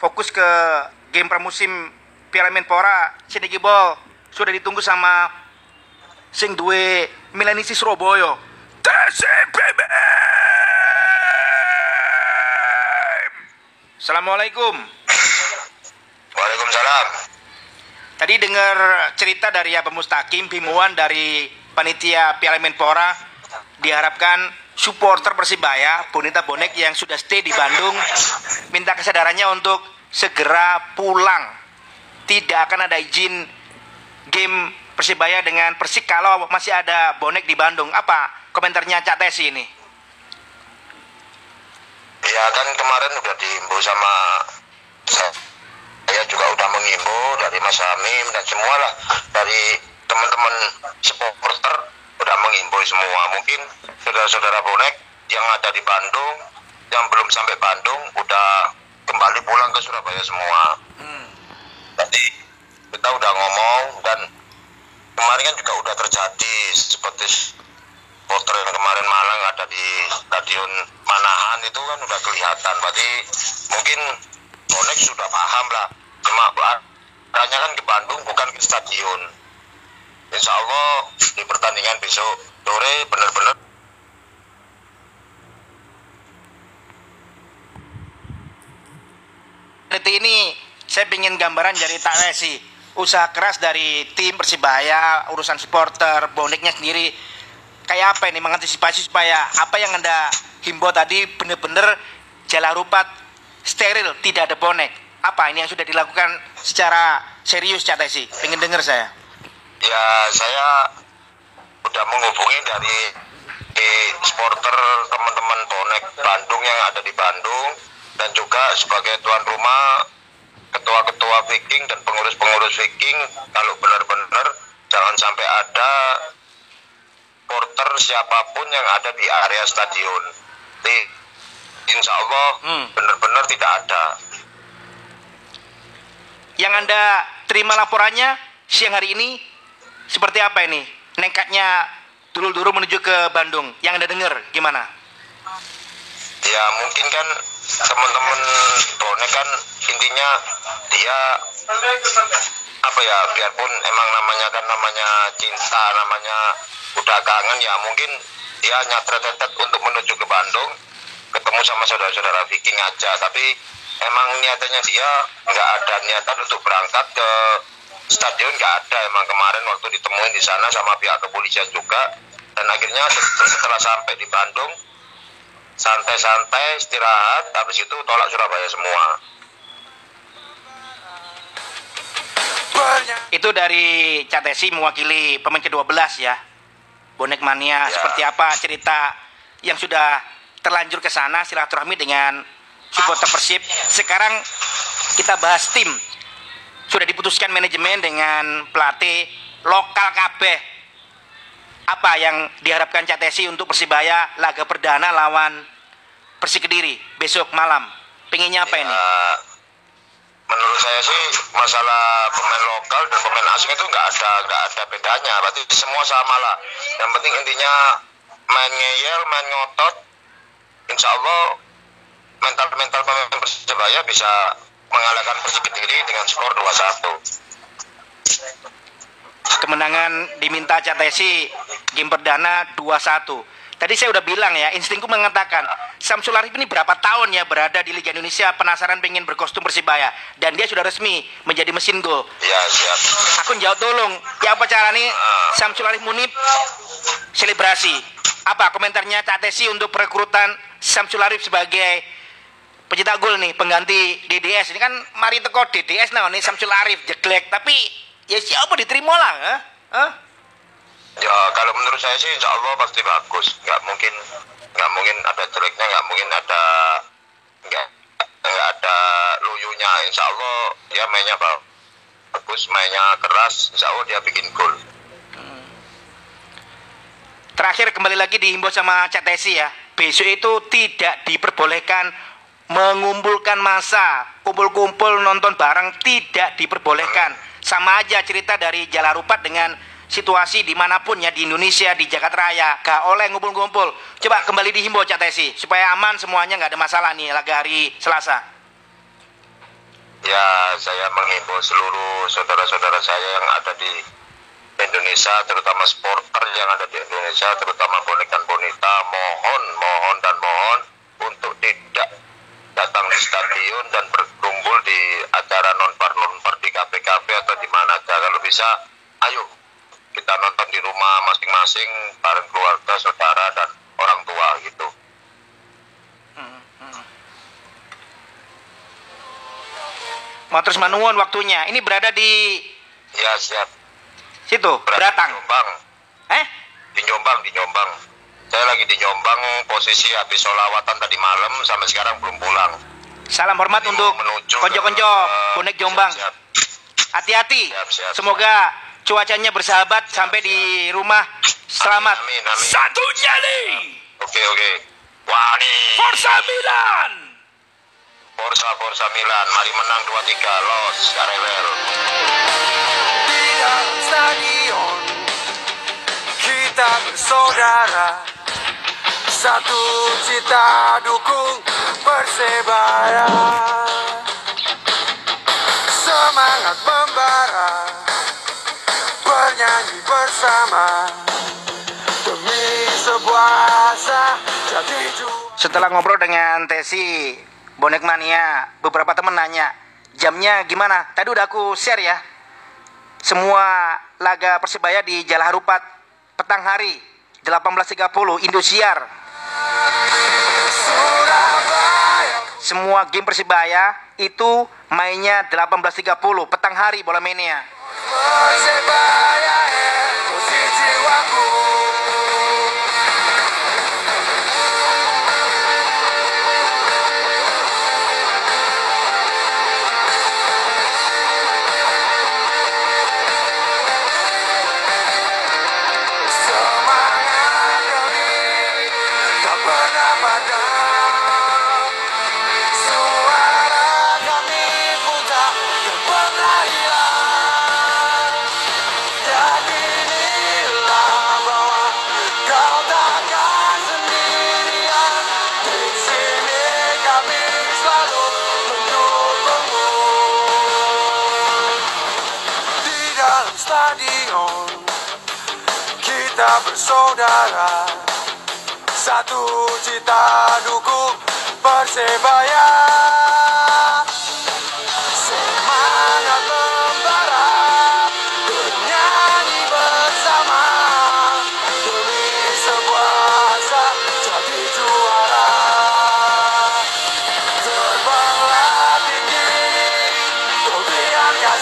fokus ke game pramusim Piala Menpora Sidiki Ball sudah ditunggu sama sing duwe Milanisi Surabaya. TCBM. Assalamualaikum. Waalaikumsalam. Tadi dengar cerita dari Abang Mustaqim, bimuan dari panitia Piala Menpora diharapkan supporter Persibaya, bonita bonek yang sudah stay di Bandung minta kesadarannya untuk segera pulang. Tidak akan ada izin game Persibaya dengan Persik kalau masih ada bonek di Bandung. Apa komentarnya Cak Tesi ini? Ya kan kemarin udah diimbau sama saya juga udah mengimbau dari Mas Hamim dan semua lah dari teman-teman supporter udah mengimbau semua. Mungkin saudara-saudara bonek yang ada di Bandung yang belum sampai Bandung udah kembali pulang ke Surabaya semua. Hmm. Tadi kita udah ngomong dan kemarin kan juga udah terjadi seperti supporter yang kemarin Malang ada di stadion Manahan itu kan udah kelihatan. Berarti mungkin bonek sudah paham lah. Cuma arahnya kan ke Bandung bukan ke stadion. Insya Allah di pertandingan besok sore benar-benar Detik ini saya ingin gambaran dari Tak Resi usaha keras dari tim Persibaya urusan supporter boneknya sendiri. Kayak apa ini mengantisipasi supaya apa yang anda himbau tadi benar-benar jalan rupat steril tidak ada bonek. Apa ini yang sudah dilakukan secara serius Cak Tesi? Pengen dengar saya. Ya saya udah menghubungi dari di supporter teman-teman bonek Bandung yang ada di Bandung dan juga sebagai tuan rumah ketua-ketua Viking dan pengurus-pengurus Viking kalau benar-benar jangan sampai ada porter siapa pun yang ada di area stadion. Di, insya Allah Hmm. benar-benar tidak ada. yang anda terima laporannya siang hari ini seperti apa ini nekatnya dulu-dulu menuju ke Bandung yang anda dengar gimana Ya mungkin kan teman-teman bonek kan intinya dia apa ya biarpun emang namanya kan namanya cinta namanya udah kangen ya mungkin dia nyatret-nyatret untuk menuju ke Bandung ketemu sama saudara-saudara Viking aja. Tapi emang niatannya dia nggak ada niatan untuk berangkat ke stadion nggak ada. Emang kemarin waktu ditemuin di sana sama pihak kepolisian juga. Dan akhirnya set- setelah sampai di Bandung santai-santai istirahat habis itu tolak Surabaya semua. Itu dari Catesi mewakili pemain ke-12 ya. Bonek mania Ya. seperti apa cerita yang sudah terlanjur ke sana silaturahmi dengan supporter Persib? Sekarang kita bahas tim. Sudah diputuskan manajemen dengan pelatih lokal KB apa yang diharapkan Catesi untuk Persibaya laga perdana lawan Persik Kediri besok malam. Pengennya apa ini? Ya, menurut saya sih masalah pemain lokal dan pemain asing itu nggak ada nggak ada bedanya. Berarti semua sama lah. Yang penting intinya main ngeyel main ngotot insya Allah mental mental pemain persebaya bisa mengalahkan persik kediri dengan skor 2-1 kemenangan diminta Catesi game perdana 2-1 Tadi saya udah bilang ya, instingku mengatakan Samsul Arif ini berapa tahun ya berada di Liga Indonesia penasaran pengen berkostum Persibaya dan dia sudah resmi menjadi mesin gol. ya siap Aku jawab tolong, ya apa cara nih Samsul Arif Munib selebrasi. Apa komentarnya Cak Tesi untuk perekrutan Samsul Arif sebagai pencetak gol nih pengganti DDS ini kan mari teko DDS nah nih Samsul Arif jeglek tapi ya siapa diterima lah eh? Hah? Ya kalau menurut saya sih insya Allah pasti bagus. Nggak mungkin nggak mungkin ada jeleknya, nggak mungkin ada nggak nggak ada luyunya. Insya Allah dia mainnya ba- bagus, mainnya keras. Insya Allah dia bikin gol. Terakhir kembali lagi dihimbau sama Cak Tesi ya. Besok itu tidak diperbolehkan mengumpulkan masa, kumpul-kumpul nonton bareng tidak diperbolehkan. Sama aja cerita dari Jalarupat dengan situasi di mana pun ya di Indonesia di Jakarta Raya gak oleh ngumpul-ngumpul. Coba kembali dihimbau Cak Tesi supaya aman semuanya nggak ada masalah nih laga hari Selasa. ya saya menghimbau seluruh saudara-saudara saya yang ada di Indonesia, terutama supporter yang ada di Indonesia, terutama bonek dan bonita, mohon, mohon dan mohon untuk tidak datang di stadion dan berkumpul di acara non par non par di KPKP atau di mana aja kalau bisa, ayo kita nonton di rumah masing-masing bareng keluarga, saudara dan orang tua gitu. Matur manuwun waktunya. Ini berada di Ya siap. situ, Berada Beratang. Di Jombang. Eh? Di Jombang, di Jombang. Saya lagi di Jombang, posisi habis sholawatan tadi malam, sampai sekarang belum pulang. Salam hormat Ini untuk konco-konco eh, bonek Jombang. Hati-hati. Semoga cuacanya bersahabat sampai di rumah selamat. Amin, amin. Satu nyali. Oke, oke. Wah nih, Forza Milan. Forza, Forza Milan. Mari menang 2-3, los, Karewel. di dalam stadion kita bersaudara satu cita dukung persebaya Setelah ngobrol dengan Tesi Bonek Mania, beberapa temen nanya, jamnya gimana? Tadi udah aku share ya. Semua laga Persebaya di Jalan Harupat petang hari 18.30 Indosiar. Semua game Persebaya itu mainnya 18.30 petang hari bola. Persebaya bersaudara. Satu cita dukung Persebaya. Semangat membara Bernyanyi bersama. Demi sebuah asa jadi juara. Terbanglah tinggi Kau biarkan